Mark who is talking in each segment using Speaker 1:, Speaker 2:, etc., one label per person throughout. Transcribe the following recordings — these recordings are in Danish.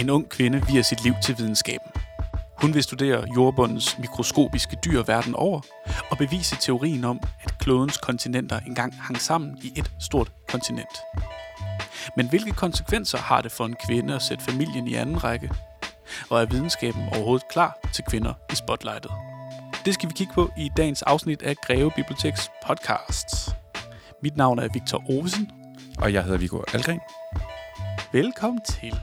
Speaker 1: En ung kvinde virer sit liv til videnskaben. Hun vil studere jordbundens mikroskopiske dyr verden over og bevise teorien om, at klodens kontinenter engang hang sammen i et stort kontinent. Men hvilke konsekvenser har det for en kvinde at sætte familien i anden række? Og er videnskaben overhovedet klar til kvinder i spotlightet? Det skal vi kigge på i dagens afsnit af Greve Biblioteks podcast. Mit navn er Victor Ovesen.
Speaker 2: Og jeg hedder Viggo Algren.
Speaker 1: Velkommen til.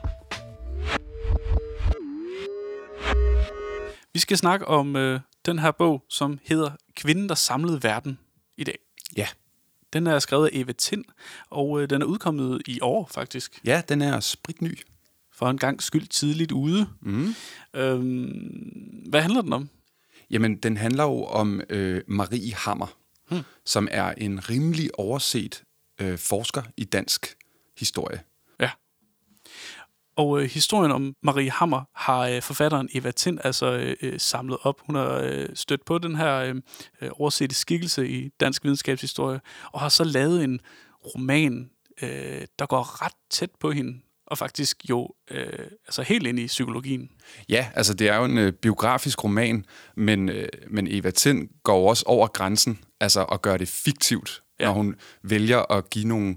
Speaker 1: Vi skal snakke om øh, den her bog, som hedder Kvinden, der samlede verden i dag.
Speaker 2: Ja.
Speaker 1: Den er skrevet af Eva Tind, og øh, den er udkommet i år faktisk.
Speaker 2: Ja, den er spritny.
Speaker 1: For en gang skyld tidligt ude.
Speaker 2: Mm.
Speaker 1: Øhm, hvad handler den om?
Speaker 2: Jamen, den handler jo om øh, Marie Hammer, hmm. som er en rimelig overset øh, forsker i dansk historie.
Speaker 1: Og øh, historien om Marie Hammer har øh, forfatteren Eva Tind altså øh, øh, samlet op. Hun har øh, stødt på den her øh, øh, oversette skikkelse i dansk videnskabshistorie, og har så lavet en roman, øh, der går ret tæt på hende, og faktisk jo øh, altså helt ind i psykologien.
Speaker 2: Ja, altså det er jo en øh, biografisk roman, men, øh, men Eva Tind går også over grænsen, altså at gøre det fiktivt, ja. når hun vælger at give nogle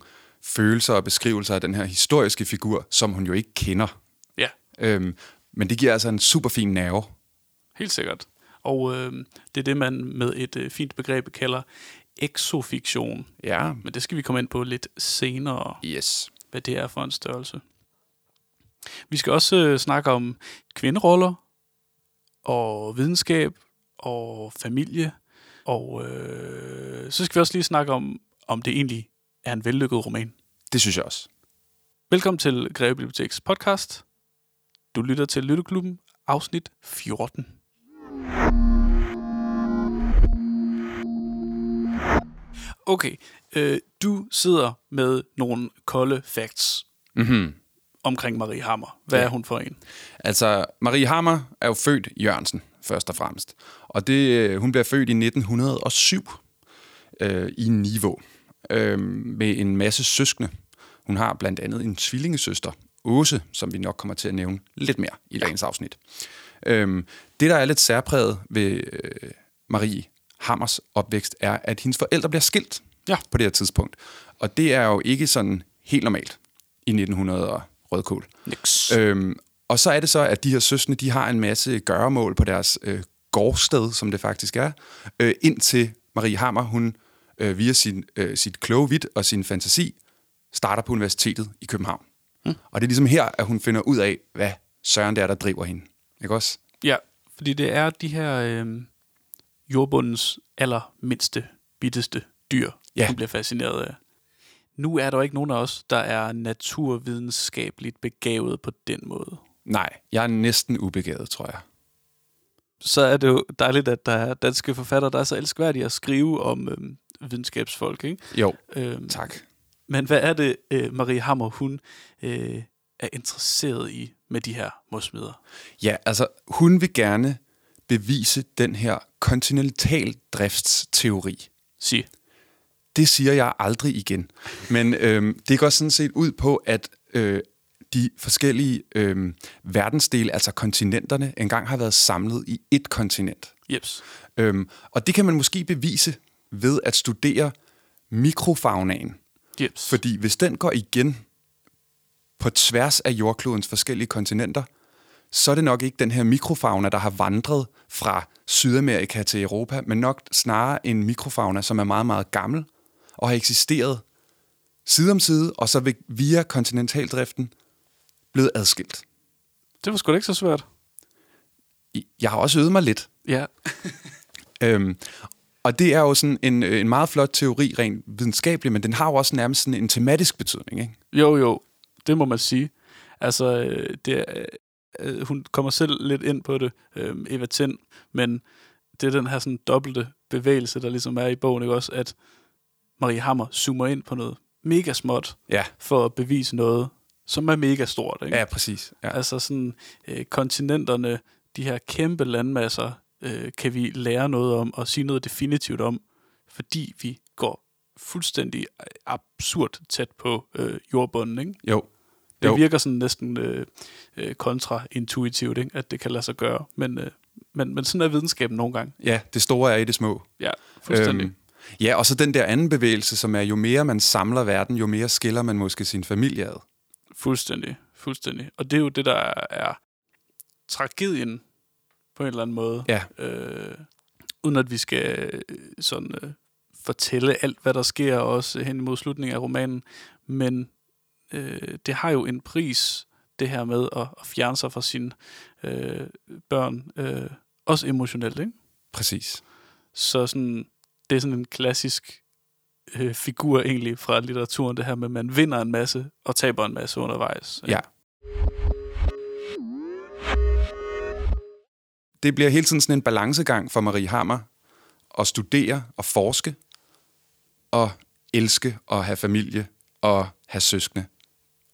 Speaker 2: følelser og beskrivelser af den her historiske figur, som hun jo ikke kender.
Speaker 1: Ja.
Speaker 2: Øhm, men det giver altså en super fin nerve.
Speaker 1: Helt sikkert. Og øh, det er det, man med et øh, fint begreb kalder exofiktion.
Speaker 2: Ja.
Speaker 1: Men det skal vi komme ind på lidt senere.
Speaker 2: Yes.
Speaker 1: Hvad det er for en størrelse. Vi skal også øh, snakke om kvinderoller og videnskab og familie. Og øh, så skal vi også lige snakke om, om det egentlig er en vellykket roman.
Speaker 2: Det synes jeg også.
Speaker 1: Velkommen til Greve Biblioteks podcast. Du lytter til Lytteklubben, afsnit 14. Okay, øh, du sidder med nogle kolde facts
Speaker 2: Mm-hmm.
Speaker 1: omkring Marie Hammer. Hvad
Speaker 2: Ja.
Speaker 1: er hun for en?
Speaker 2: Altså, Marie Hammer er jo født Jørgensen, først og fremmest. Og det, øh, hun bliver født i 1907 øh, i Niveau øh, med en masse søskende. Hun har blandt andet en tvillingesøster, Åse, som vi nok kommer til at nævne lidt mere i dagens afsnit. Øh, det, der er lidt særpræget ved øh, Marie Hammers opvækst, er, at hendes forældre bliver skilt
Speaker 1: Ja.
Speaker 2: på det her tidspunkt. Og det er jo ikke sådan helt normalt i 1900 og rødkål.
Speaker 1: Nix.
Speaker 2: Øhm, og så er det så, at de her søstre, de har en masse gøremål på deres øh, gårdsted, som det faktisk er, øh, indtil Marie Hammer, hun øh, via sin, øh, sit kloge wit og sin fantasi, starter på universitetet i København. Mm. Og det er ligesom her, at hun finder ud af, hvad søren det er, der driver hende. Ikke også?
Speaker 1: Ja, fordi det er de her øh, jordbundens allermindste, bitteste dyr,
Speaker 2: Ja.
Speaker 1: hun bliver fascineret af. Nu er der jo ikke nogen af os, der er naturvidenskabeligt begavet på den måde.
Speaker 2: Nej, jeg er næsten ubegavet, tror jeg.
Speaker 1: Så er det jo dejligt, at der er danske forfattere, der er så elskværdige at skrive om øh, videnskabsfolk. Ikke?
Speaker 2: Jo,
Speaker 1: Øhm,
Speaker 2: tak.
Speaker 1: Men hvad er det, øh, Marie Hammer, hun øh, er interesseret i med de her modsmider?
Speaker 2: Ja, altså, hun vil gerne bevise den her kontinentaldriftsteori.
Speaker 1: Sig.
Speaker 2: det siger jeg aldrig igen. Men øhm, det går sådan set ud på, at øh, de forskellige øh, verdensdele, altså kontinenterne, engang har været samlet i et kontinent.
Speaker 1: Jeps.
Speaker 2: Øhm, og det kan man måske bevise ved at studere mikrofaunaen.
Speaker 1: Jeps.
Speaker 2: Fordi hvis den går igen på tværs af jordklodens forskellige kontinenter, så er det nok ikke den her mikrofauna, der har vandret fra Sydamerika til Europa, men nok snarere en mikrofauna, som er meget, meget gammel og har eksisteret side om side, og så via kontinentaldriften blevet adskilt.
Speaker 1: Det var sgu da ikke så svært.
Speaker 2: Jeg har også øvet mig lidt.
Speaker 1: Ja.
Speaker 2: Øhm, og det er jo sådan en, øh, en meget flot teori, rent videnskabelig, men den har jo også nærmest sådan en tematisk betydning. Ikke?
Speaker 1: Jo, jo. Det må man sige. Altså, øh, det øh, hun kommer selv lidt ind på det, øh, Eva Tind, men det er den her sådan dobbelte bevægelse, der ligesom er i bogen, ikke også, at Marie Hammer zoomer ind på noget mega småt,
Speaker 2: Ja,
Speaker 1: for at bevise noget, som er mega stort. Ikke?
Speaker 2: ja præcis. Ja.
Speaker 1: Altså sådan øh, kontinenterne, de her kæmpe landmasser, øh, kan vi lære noget om og sige noget definitivt om, fordi vi går fuldstændig absurd tæt på øh, jordbunden. Ikke?
Speaker 2: Jo,
Speaker 1: Det
Speaker 2: Jo.
Speaker 1: virker sådan næsten øh, øh, kontraintuitivt, ikke? at det kan lade sig gøre. Men, øh, men, men sådan er videnskaben nogle gange.
Speaker 2: Ja, det store er i det små.
Speaker 1: Ja, fuldstændig. Øhm.
Speaker 2: ja, og så den der anden bevægelse, som er, jo mere man samler verden, jo mere skiller man måske sin familie ad.
Speaker 1: Fuldstændig, fuldstændig. Og det er jo det, der er tragedien på en eller anden måde.
Speaker 2: Ja.
Speaker 1: Øh, uden at vi skal øh, sådan øh, fortælle alt, hvad der sker, også hen imod slutningen af romanen. Men øh, det har jo en pris, det her med at, at fjerne sig fra sine øh, børn. Øh, også emotionelt, ikke?
Speaker 2: Præcis.
Speaker 1: Så sådan, det er sådan en klassisk øh, figur egentlig fra litteraturen, det her med, at man vinder en masse og taber en masse undervejs. ikke?
Speaker 2: Ja. Det bliver hele tiden sådan en balancegang for Marie Hammer at studere og forske og elske og have familie og have søskende.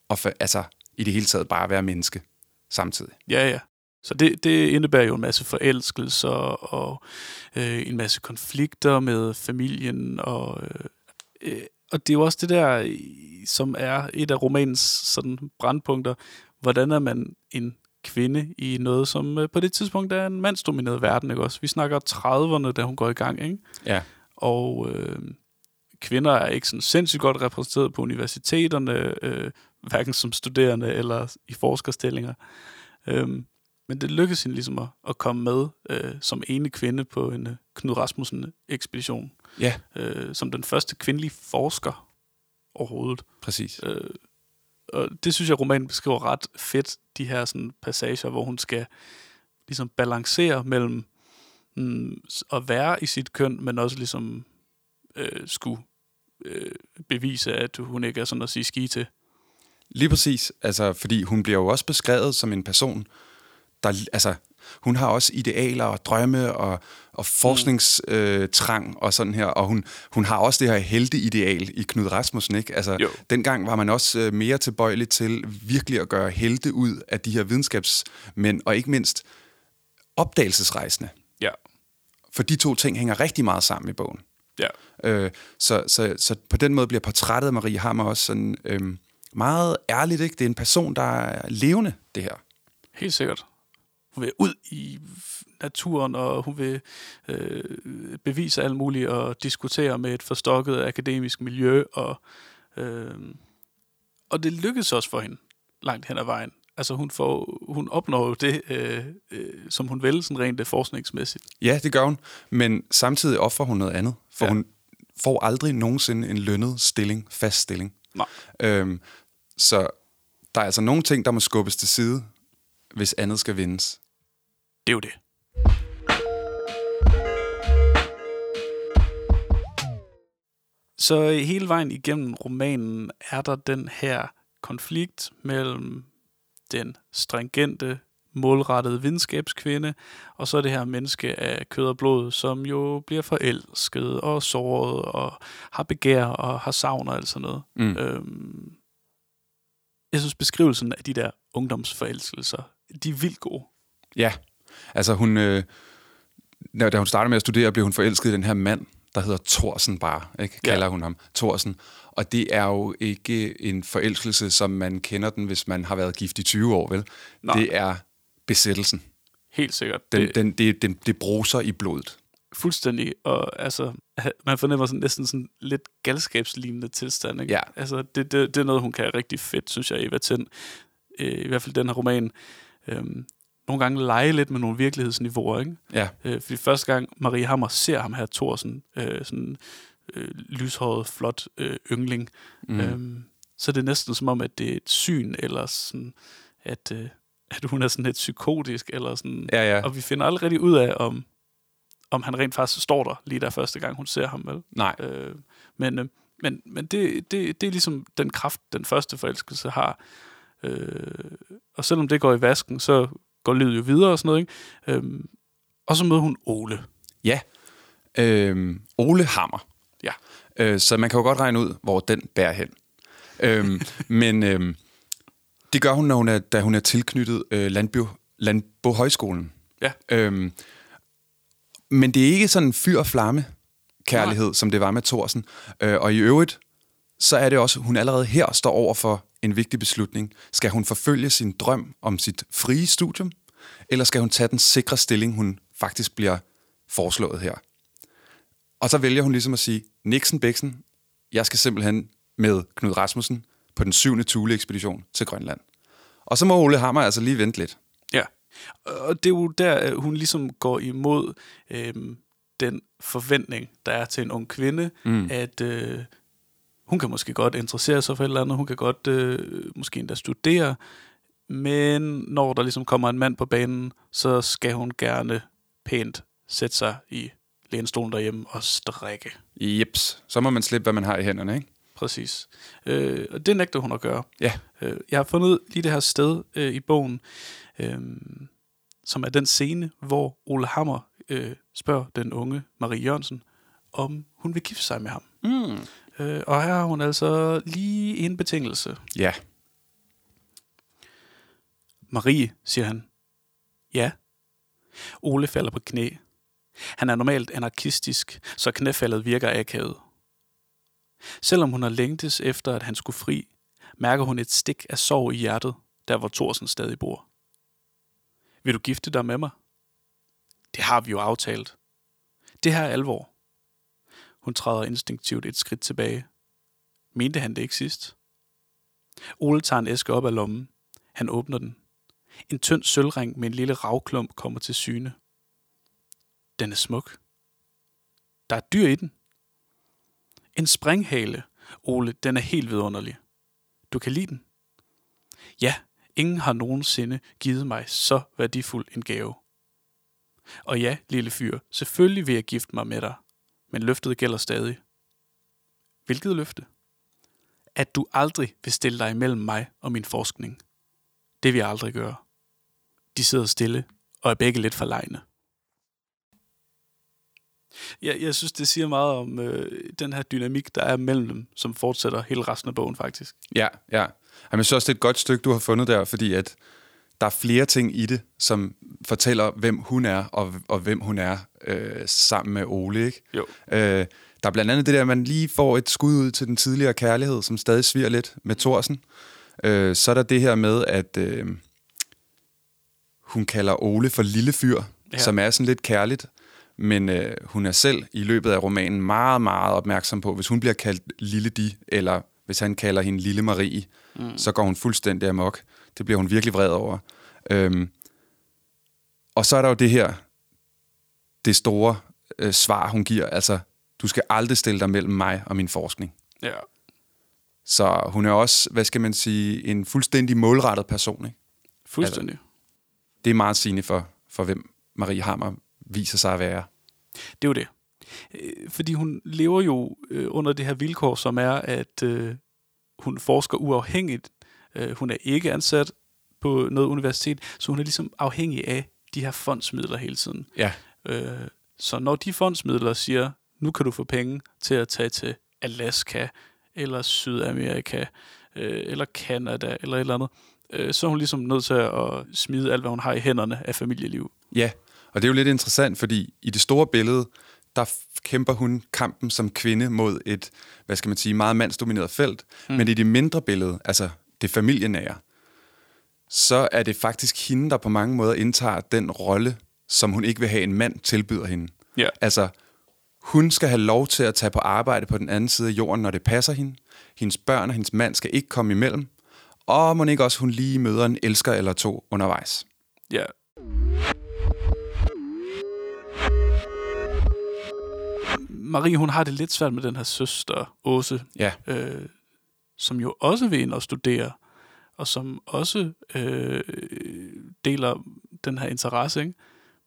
Speaker 2: Og for, altså i det hele taget bare være menneske samtidig.
Speaker 1: Ja, ja. Så det, det indebærer jo en masse forelskelser og øh, en masse konflikter med familien. Og, øh, øh og det er jo også det der, som er et af romanens sådan brandpunkter. Hvordan er man en kvinde i noget, som øh, på det tidspunkt er en mandsdomineret verden, ikke også? Vi snakker 30'erne, da hun går i gang, ikke?
Speaker 2: Ja.
Speaker 1: Og øh, kvinder er ikke sådan sindssygt godt repræsenteret på universiteterne, øh, hverken som studerende eller i forskerstillinger. Øhm, men det lykkedes hende ligesom at, at komme med øh, som ene kvinde på en øh, Knud Rasmussen-ekspedition.
Speaker 2: Ja,
Speaker 1: Øh, som den første kvindelige forsker overhovedet.
Speaker 2: præcis.
Speaker 1: Øh, og det synes jeg, romanen beskriver ret fedt, de her sådan, passager, hvor hun skal ligesom balancere mellem mm, at være i sit køn, men også ligesom øh, skulle øh, bevise, at hun ikke er sådan at sige ski til.
Speaker 2: Lige præcis, altså, fordi hun bliver jo også beskrevet som en person, der, altså, hun har også idealer og drømme og, og forskningstrang øh, trang og sådan her, og hun, hun har også det her heldeideal i Knud Rasmussen, ikke? Altså,
Speaker 1: Jo.
Speaker 2: dengang var man også øh, mere tilbøjelig til virkelig at gøre helte ud af de her videnskabsmænd, og ikke mindst opdagelsesrejsende.
Speaker 1: Ja,
Speaker 2: For de to ting hænger rigtig meget sammen i bogen.
Speaker 1: ja.
Speaker 2: Øh, så, så, så på den måde bliver portrættet af Marie Hammer også sådan øh, meget ærligt. Ikke? Det er en person, der er levende, det her.
Speaker 1: Helt sikkert. Hun vil ud i naturen, og hun vil øh, bevise alt muligt og diskutere med et forstokket akademisk miljø. Og, øh, og det lykkedes også for hende langt hen ad vejen. Altså hun, får, hun opnår jo det, øh, øh, som hun vil, sådan rent det forskningsmæssigt.
Speaker 2: Ja, det gør hun, men samtidig offrer hun noget andet, for
Speaker 1: Ja.
Speaker 2: ja. hun får aldrig nogensinde en lønnet stilling, fast stilling.
Speaker 1: Nej.
Speaker 2: Øhm, så der er altså nogle ting, der må skubbes til side, hvis andet skal vindes.
Speaker 1: Det er jo det. Så hele vejen igennem romanen er der den her konflikt mellem den stringente, målrettede videnskabskvinde, og så det her menneske af kød og blod, som jo bliver forelsket og såret og har begær og har savn og alt sådan noget.
Speaker 2: Mm.
Speaker 1: Øhm, jeg synes beskrivelsen af de der ungdomsforelskelser, de er vildt gode.
Speaker 2: Ja, altså hun, øh, da hun starter med at studere, blev hun forelsket i den her mand, der hedder Thorsen bare, ikke?
Speaker 1: Ja.
Speaker 2: kalder hun ham, Thorsen. Og det er jo ikke en forelskelse, som man kender den, hvis man har været gift i 20 år, vel?
Speaker 1: Nej.
Speaker 2: Det er besættelsen.
Speaker 1: Helt sikkert.
Speaker 2: Den,
Speaker 1: det,
Speaker 2: den, det, den, det bruser i blodet.
Speaker 1: Fuldstændig, og altså, man fornemmer sådan næsten sådan lidt galskabslignende tilstand, ikke?
Speaker 2: Ja.
Speaker 1: Altså, det, det, det er noget, hun kan rigtig fedt, synes jeg, Eva Tind. Øh, I hvert fald den her roman. Øhm, nogle gange lege lidt med nogle virkelighedsniveauer, ikke?
Speaker 2: Ja,
Speaker 1: Øh, fordi første gang Marie Hammer ser ham her, Thorsen, øh, sådan øh, lyshåret, flot øh, yngling, mm. øhm, så er det næsten som om, at det er et syn, eller sådan, at, øh, at hun er sådan lidt psykotisk, eller sådan,
Speaker 2: Ja, ja.
Speaker 1: og vi finder aldrig rigtig ud af, om, om han rent faktisk står der, lige der første gang, hun ser ham, vel?
Speaker 2: nej.
Speaker 1: Øh, men øh, men, men det, det, det er ligesom den kraft, den første forelskelse har. Øh, og selvom det går i vasken, så går livet jo videre og sådan noget, ikke? Øhm, og så møder hun Ole.
Speaker 2: Ja. Øhm, Ole Hammer.
Speaker 1: Ja.
Speaker 2: Øh, så man kan jo godt regne ud, hvor den bærer hen. øhm, men øhm, det gør hun, når hun er, da hun er tilknyttet øh, Landbo, Landbo Højskolen.
Speaker 1: Ja.
Speaker 2: Øhm, men det er ikke sådan en fyr og flamme kærlighed, som det var med Thorsen. Øh, og i øvrigt, så er det også, hun allerede her står over for en vigtig beslutning. Skal hun forfølge sin drøm om sit frie studium, eller skal hun tage den sikre stilling, hun faktisk bliver foreslået her? Og så vælger hun ligesom at sige, Nixon Bæksen, jeg skal simpelthen med Knud Rasmussen på den syvende Thule-ekspedition til Grønland. Og så må Ole Hammer altså lige vente lidt.
Speaker 1: Ja, og det er jo der, øh, hun ligesom går imod øhm, den forventning, der er til en ung kvinde, mm. at øh, hun kan måske godt interessere sig for et eller andet, hun kan godt øh, måske endda studere, men når der ligesom kommer en mand på banen, så skal hun gerne pænt sætte sig i lænestolen derhjemme og strikke.
Speaker 2: Jeps, så må man slippe, hvad man har i hænderne, ikke?
Speaker 1: Præcis. Øh, og det nægter hun at gøre.
Speaker 2: Ja.
Speaker 1: Øh, jeg har fundet lige det her sted øh, i bogen, øh, som er den scene, hvor Ole Hammer øh, spørger den unge Marie Jørgensen, om hun vil gifte sig med ham.
Speaker 2: Mm.
Speaker 1: Øh, og her har hun altså lige en betingelse.
Speaker 2: Ja.
Speaker 1: Marie, siger han. Ja. Ole falder på knæ. Han er normalt anarkistisk, så knæfaldet virker akavet. Selvom hun har længtes efter, at han skulle fri, mærker hun et stik af sorg i hjertet, der hvor Thorsen stadig bor. Vil du gifte dig med mig? Det har vi jo aftalt. Det her er alvor. Hun træder instinktivt et skridt tilbage. Mente han det ikke sidst? Ole tager en æske op af lommen. Han åbner den. En tynd sølvring med en lille ravklump kommer til syne. Den er smuk. Der er dyr i den. En springhale. Ole, den er helt vidunderlig. Du kan lide den? Ja, ingen har nogensinde givet mig så værdifuld en gave. Og ja, lille fyr, selvfølgelig vil jeg gifte mig med dig, men løftet gælder stadig. Hvilket løfte? At du aldrig vil stille dig imellem mig og min forskning. Det vil jeg aldrig gøre. De sidder stille og er begge lidt forlegne. Ja, jeg synes, det siger meget om øh, den her dynamik, der er mellem dem, som fortsætter hele resten af bogen faktisk.
Speaker 2: Ja, ja. Jamen, så også, det er et godt stykke, du har fundet der, fordi at der er flere ting i det, som fortæller, hvem hun er, og, og hvem hun er øh, sammen med Ole. Ikke?
Speaker 1: Jo.
Speaker 2: Øh, der er blandt andet det der, at man lige får et skud ud til den tidligere kærlighed, som stadig sviger lidt med Thorsen. Øh, så er der det her med, at øh, hun kalder Ole for lille fyr, ja. som er sådan lidt kærligt. Men øh, hun er selv i løbet af romanen meget, meget opmærksom på, hvis hun bliver kaldt Lille Di, eller hvis han kalder hende Lille Marie, mm. så går hun fuldstændig amok. Det bliver hun virkelig vred over. Øhm, og så er der jo det her, det store øh, svar, hun giver. Altså, du skal aldrig stille dig mellem mig og min forskning.
Speaker 1: Ja.
Speaker 2: Så hun er også, hvad skal man sige, en fuldstændig målrettet person. Ikke?
Speaker 1: Fuldstændig. Altså,
Speaker 2: det er meget sigende for, for hvem Marie Hammer viser sig at være.
Speaker 1: Det er jo det. Øh, fordi hun lever jo øh, under det her vilkår, som er, at øh, hun forsker uafhængigt. Øh, hun er ikke ansat på noget universitet, så hun er ligesom afhængig af de her fondsmidler hele tiden.
Speaker 2: Ja.
Speaker 1: Øh, så når de fondsmidler siger, nu kan du få penge til at tage til Alaska, eller Sydamerika, øh, eller Kanada, eller et eller andet, øh, så er hun ligesom nødt til at smide alt, hvad hun har i hænderne af familieliv.
Speaker 2: Ja, og det er jo lidt interessant, fordi i det store billede, der kæmper hun kampen som kvinde mod et, hvad skal man sige, meget mandsdomineret felt. Mm. Men i det mindre billede, altså det familienære, så er det faktisk hende, der på mange måder indtager den rolle, som hun ikke vil have en mand tilbyder hende.
Speaker 1: Ja.
Speaker 2: Altså, hun skal have lov til at tage på arbejde på den anden side af jorden, når det passer hende. Hendes børn og hendes mand skal ikke komme imellem. Og må ikke også hun lige møder en elsker eller to undervejs.
Speaker 1: Ja. Marie, hun har det lidt svært med den her søster, Åse,
Speaker 2: Ja.
Speaker 1: øh, som jo også vil ind og studere, og som også øh, deler den her interesse. Ikke?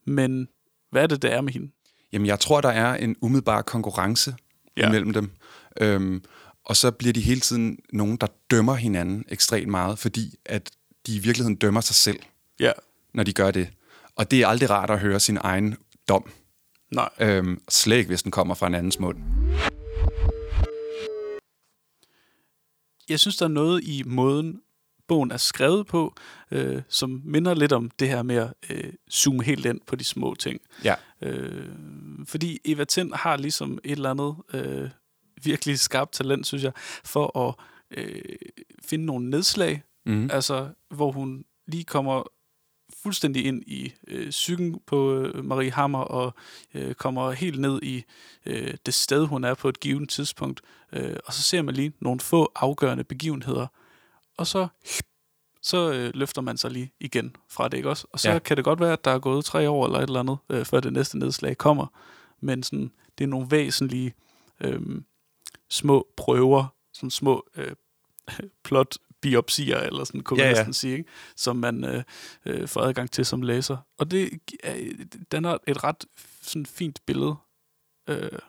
Speaker 1: Men hvad er det, der er med hende?
Speaker 2: Jamen, jeg tror, der er en umiddelbar konkurrence
Speaker 1: Ja.
Speaker 2: imellem dem. Øhm, og så bliver de hele tiden nogen, der dømmer hinanden ekstremt meget, fordi at de i virkeligheden dømmer sig selv,
Speaker 1: Ja,
Speaker 2: når de gør det. Og det er aldrig rart at høre sin egen dom.
Speaker 1: nej.
Speaker 2: Øhm, slet ikke, hvis den kommer fra en andens mund.
Speaker 1: Jeg synes, der er noget i måden, bogen er skrevet på, øh, som minder lidt om det her med at øh, zoome helt ind på de små ting.
Speaker 2: Ja.
Speaker 1: Øh, fordi Eva Tind har ligesom et eller andet øh, virkelig skarpt talent, synes jeg, for at øh, finde nogle nedslag,
Speaker 2: Mm.
Speaker 1: altså hvor hun lige kommer fuldstændig ind i øh, psyken på øh, Marie Hammer og øh, kommer helt ned i øh, det sted, hun er på et givet tidspunkt. Øh, og så ser man lige nogle få afgørende begivenheder, og så så øh, løfter man sig lige igen fra det, ikke også? Og så
Speaker 2: Ja.
Speaker 1: kan det godt være, at der er gået tre år eller et eller andet, øh, før det næste nedslag kommer. Men sådan, det er nogle væsentlige øh, små prøver, sådan små øh, plot biopsier, eller sådan, kunne
Speaker 2: Ja,
Speaker 1: man
Speaker 2: ja.
Speaker 1: næsten sige, ikke? som man øh, øh, får adgang til som læser. Og det den er et ret sådan fint billede. Øh,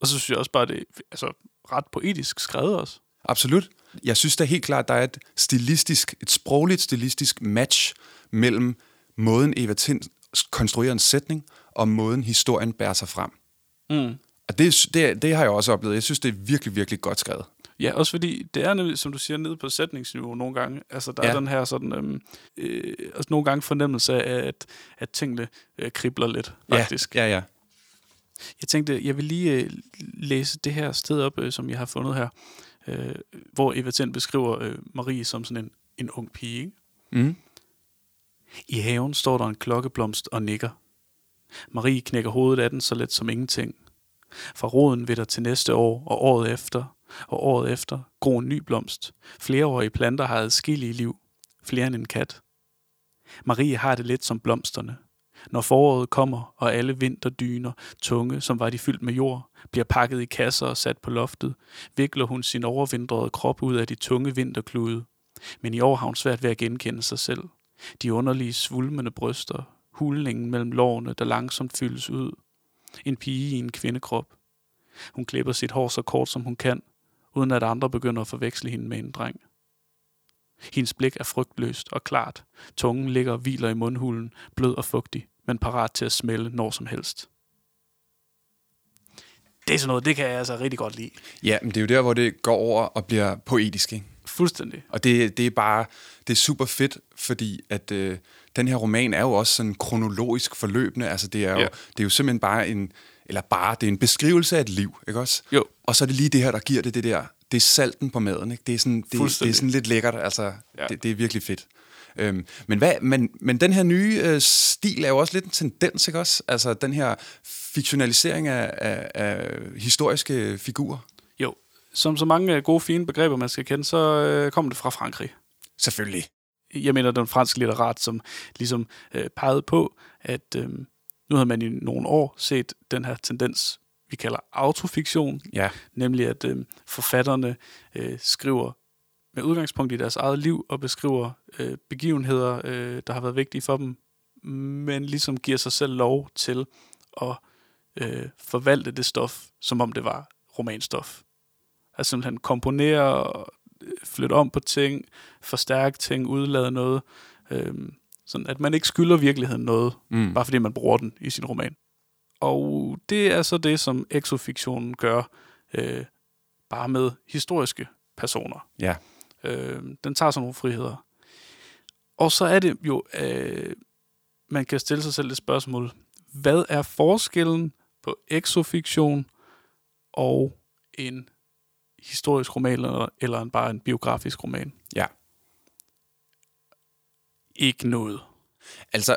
Speaker 1: og så synes jeg også bare, det er altså, ret poetisk skrevet også.
Speaker 2: Absolut. Jeg synes da helt klart, der er et stilistisk, et sprogligt stilistisk match mellem måden Eva Tind konstruerer en sætning, og måden historien bærer sig frem.
Speaker 1: Mm.
Speaker 2: Og det, det, det har jeg også oplevet. Jeg synes, det er virkelig, virkelig godt skrevet.
Speaker 1: Ja, også fordi det er nemlig, som du siger, nede på sætningsniveau nogle gange. Altså, der ja. Er den her sådan, øhm, øh, altså nogle gange fornemmelse af, at, at tingene øh, kribler lidt, faktisk.
Speaker 2: Ja, ja, ja.
Speaker 1: Jeg tænkte, jeg vil lige øh, læse det her sted op, øh, som jeg har fundet her, øh, hvor Eva Tind beskriver øh, Marie som sådan en, en ung pige. Ikke?
Speaker 2: Mm.
Speaker 1: I haven står der en klokkeblomst og nikker. Marie knækker hovedet af den så let som ingenting. Fra roden vil der til næste år og året efter, og året efter gro en ny blomst. Flereårige planter har adskillige liv, flere end en kat. Marie har det lidt som blomsterne. Når foråret kommer, og alle vinterdyner, tunge, som var de fyldt med jord, bliver pakket i kasser og sat på loftet, vikler hun sin overvindrede krop ud af de tunge vinterklude. Men i år har hun svært ved at genkende sig selv. De underlige svulmende bryster, hulningen mellem lårene, der langsomt fyldes ud. En pige i en kvindekrop. Hun klipper sit hår så kort som hun kan, uden at andre begynder at forveksle hende med en dreng. Hendes blik er frygtløst og klart. Tungen ligger og hviler i mundhulen, blød og fugtig, men parat til at smelle når som helst. Det er sådan noget, det kan jeg altså rigtig godt lide.
Speaker 2: Ja, men det er jo der, hvor det går over og bliver poetisk, ikke?
Speaker 1: Fuldstændig.
Speaker 2: Og det, det er bare, det er super fedt, fordi at øh, den her roman er jo også sådan kronologisk forløbende. Altså det er jo,
Speaker 1: Ja.
Speaker 2: det er jo simpelthen bare en, eller bare, det er en beskrivelse af et liv, ikke også?
Speaker 1: Jo.
Speaker 2: Og så er det lige det her, der giver det det der, det er salten på maden, ikke? Det er sådan, det, det er sådan lidt lækkert, altså
Speaker 1: Ja.
Speaker 2: ja. det, det er virkelig fedt. Øhm, men, hvad, men, men den her nye øh, stil er jo også lidt en tendens, ikke også? Altså den her fiktionalisering af, af, af historiske figurer.
Speaker 1: Jo, som så mange øh, gode, fine begreber, man skal kende, så øh, kommer det fra Frankrig.
Speaker 2: Selvfølgelig.
Speaker 1: jeg mener, den franske litterat, som ligesom øh, pegede på, at øh, nu havde man i nogle år set den her tendens, vi kalder autofiktion,
Speaker 2: Ja.
Speaker 1: nemlig at øh, forfatterne øh, skriver med udgangspunkt i deres eget liv og beskriver øh, begivenheder, øh, der har været vigtige for dem, men ligesom giver sig selv lov til at øh, forvalte det stof, som om det var romanstof. Altså simpelthen komponere og øh, flytte om på ting, forstærke ting, udlade noget, øh, sådan at man ikke skylder virkeligheden noget,
Speaker 2: Mm.
Speaker 1: bare fordi man bruger den i sin roman. Og det er så det, som exofiktionen gør, øh, bare med historiske personer.
Speaker 2: Ja.
Speaker 1: Øh, den tager sådan nogle friheder. Og så er det jo, øh, man kan stille sig selv det spørgsmål, hvad er forskellen på exofiktion og en historisk roman, eller, eller en, bare en biografisk roman?
Speaker 2: Ja.
Speaker 1: Ikke noget.
Speaker 2: Altså,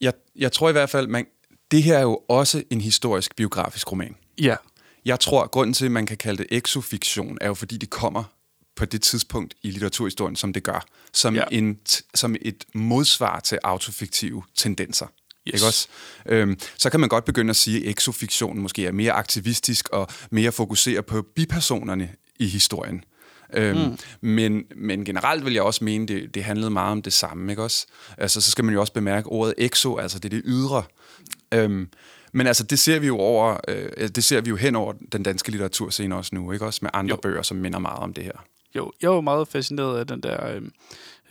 Speaker 2: jeg, jeg tror i hvert fald, man, det her er jo også en historisk biografisk roman.
Speaker 1: Ja,
Speaker 2: Jeg tror, at grunden til, at man kan kalde det exofiktion, er jo fordi det kommer på det tidspunkt i litteraturhistorien, som det gør. Som,
Speaker 1: Ja.
Speaker 2: en, som et modsvar til autofiktive tendenser.
Speaker 1: Yes.
Speaker 2: Ikke også? Øhm, så kan man godt begynde at sige, at exofiktionen måske er mere aktivistisk og mere fokuserer på bipersonerne i historien. Øhm, mm. men, men generelt vil jeg også mene, det, det handlede meget om det samme, ikke også? Altså, så skal man jo også bemærke ordet exo, altså det er det ydre. Øhm, men altså, det ser vi jo over, øh, det ser vi jo hen over den danske litteraturscene også nu, ikke også? Med andre
Speaker 1: Jo.
Speaker 2: bøger, som minder meget om det her.
Speaker 1: jo, jeg var meget fascineret af den der øh,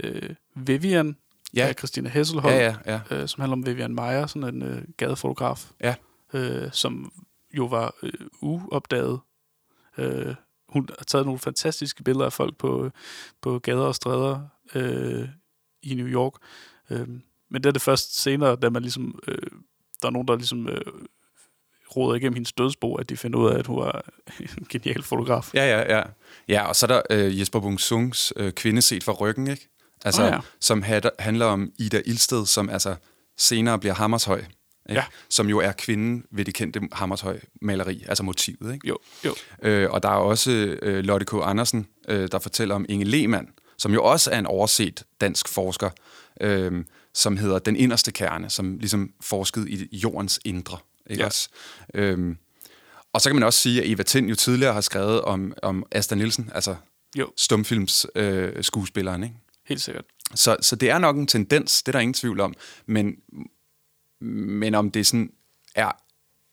Speaker 1: øh, Vivian
Speaker 2: Ja.
Speaker 1: af Christina Hesselholm,
Speaker 2: Ja, ja, ja.
Speaker 1: øh, som handler om Vivian Meyer, sådan en øh, gadefotograf,
Speaker 2: Ja.
Speaker 1: øh, som jo var øh, uopdaget. Øh, hun har taget nogle fantastiske billeder af folk på, på gader og stræder øh, i New York. Øh, men det er det først senere, da man ligesom, øh, der er nogen, der ligesom øh, roder igennem hendes dødsbo, at de finder ud af, at hun er en genial fotograf.
Speaker 2: Ja, ja, ja. Ja, og så er der øh, Jesper Bungsungs øh, Kvinde set fra ryggen, ikke? Altså, oh,
Speaker 1: ja.
Speaker 2: som had, handler om Ida Ilsted, som altså senere bliver Hammershøj. Ikke?
Speaker 1: Ja.
Speaker 2: Som jo er kvinden ved det kendte Hammershøj-maleri, altså motivet. Ikke?
Speaker 1: Jo, jo.
Speaker 2: Øh, og der er også øh, Lotte K. Andersen, øh, der fortæller om Inge Lehmann, som jo også er en overset dansk forsker, øh, som hedder Den Inderste Kerne, som ligesom forskede i jordens indre. Ikke
Speaker 1: Ja.
Speaker 2: også? Øh, og så kan man også sige, at Eva Tind jo tidligere har skrevet om, om Asta Nielsen, altså
Speaker 1: Jo,
Speaker 2: stumfilms øh, skuespilleren. Ikke?
Speaker 1: helt sikkert.
Speaker 2: Så, så det er nok en tendens, det er der ingen tvivl om. Men, men om det sådan er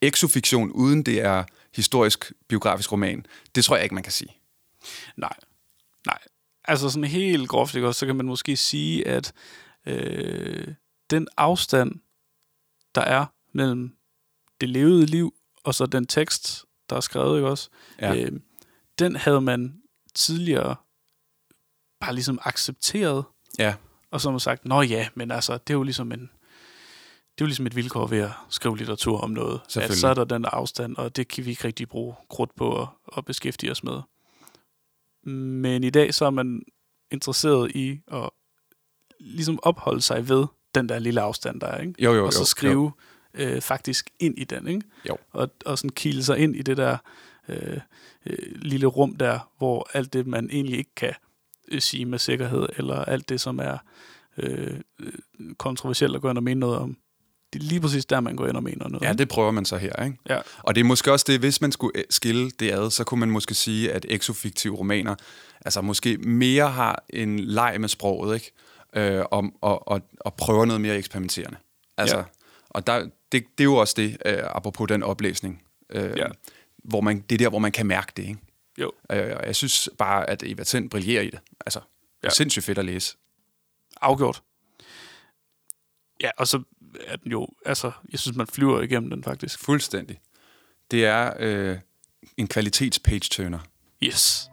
Speaker 2: exofiktion, uden det er historisk biografisk roman, det tror jeg ikke, man kan sige.
Speaker 1: Nej, nej. Altså sådan helt groft, ikke så kan man måske sige, at øh, den afstand, der er mellem det levede liv, og så den tekst, der er skrevet, ikke også,
Speaker 2: Ja.
Speaker 1: øh, den havde man tidligere bare ligesom accepteret,
Speaker 2: Ja,
Speaker 1: og så har man sagt, nå ja, men altså, det er jo ligesom en, det er jo ligesom et vilkår ved at skrive litteratur om noget. At så er der den der afstand, og det kan vi ikke rigtig bruge krudt på at, at beskæftige os med. Men i dag så er man interesseret i at ligesom opholde sig ved den der lille afstand, der er, ikke?
Speaker 2: jo, jo.
Speaker 1: og så
Speaker 2: jo,
Speaker 1: skrive øh, faktisk ind i den, ikke?
Speaker 2: Jo.
Speaker 1: Og, og sådan kile sig ind i det der øh, øh, lille rum der, hvor alt det, man egentlig ikke kan øh, sige med sikkerhed, eller alt det, som er øh, øh, kontroversielt at gå ind og mene noget om, det er lige præcis der, man går ind og mener noget.
Speaker 2: Ja, det prøver man så her, ikke?
Speaker 1: Ja.
Speaker 2: Og det er måske også det, hvis man skulle øh, skille det ad, så kunne man måske sige, at exofiktive romaner altså måske mere har en leg med sproget, ikke? Øh, om, og, og, og prøver noget mere eksperimenterende. Altså,
Speaker 1: Ja.
Speaker 2: Og der, det, det er jo også det, øh, apropos den oplæsning, øh,
Speaker 1: Ja.
Speaker 2: hvor man, det er der, hvor man kan mærke det, ikke?
Speaker 1: Jo,
Speaker 2: Øh, og jeg synes bare, at Eva Tind brillerer i det. Altså, det er
Speaker 1: Ja.
Speaker 2: sindssygt fedt at læse.
Speaker 1: afgjort. Ja, og så er den jo, altså, jeg synes, man flyver igennem den faktisk.
Speaker 2: Fuldstændig. Det er øh, en kvalitets-page-turner.
Speaker 1: Yes.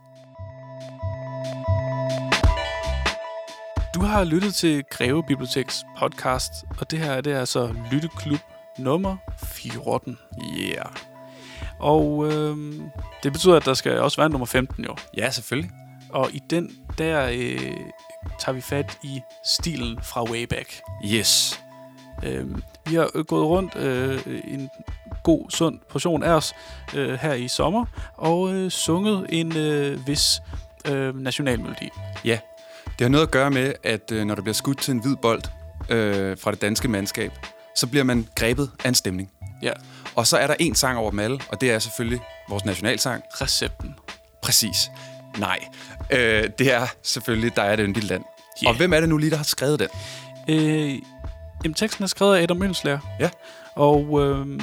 Speaker 1: Du har lyttet til Greve Biblioteks podcast, og det her det er altså Lytteklub nummer 14.
Speaker 2: Yeah.
Speaker 1: Og øhm, det betyder, at der skal også være nummer 15 jo.
Speaker 2: Ja, selvfølgelig.
Speaker 1: Og i den, der øh, tager vi fat i stilen fra Wayback.
Speaker 2: Yes.
Speaker 1: Øhm, vi har øh, gået rundt øh, en god, sund portion af os øh, her i sommer, og øh, sunget en øh, vis øh, nationalmelodi.
Speaker 2: Ja, det har noget at gøre med, at øh, når der bliver skudt til en hvid bold øh, fra det danske mandskab, så bliver man grebet af en stemning.
Speaker 1: Ja,
Speaker 2: Og så er der en sang over dem alle, og det er selvfølgelig vores nationalsang.
Speaker 1: recepten.
Speaker 2: Præcis. Nej, øh, det er selvfølgelig Der er det yndigt land.
Speaker 1: Ja.
Speaker 2: Og hvem er det nu lige, der har skrevet den?
Speaker 1: Øh, jamen, teksten er skrevet af Adam Mønslager.
Speaker 2: Ja.
Speaker 1: Og øh,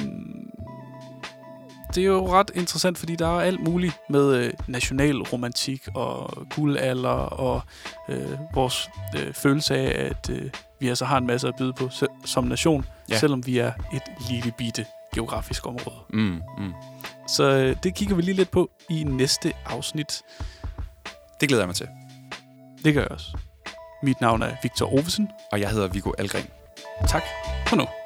Speaker 1: det er jo ret interessant, fordi der er alt muligt med øh, nationalromantik og guldalder og øh, vores øh, følelse af, at øh, vi altså har en masse at byde på se- som nation, ja. selvom vi er et lille bitte geografisk område.
Speaker 2: Mm, mm.
Speaker 1: Så øh, det kigger vi lige lidt på i næste afsnit.
Speaker 2: Det glæder jeg mig til.
Speaker 1: Det gør jeg også. Mit navn er Victor Ovesen.
Speaker 2: Og jeg hedder Viggo Algren.
Speaker 1: Tak for nu.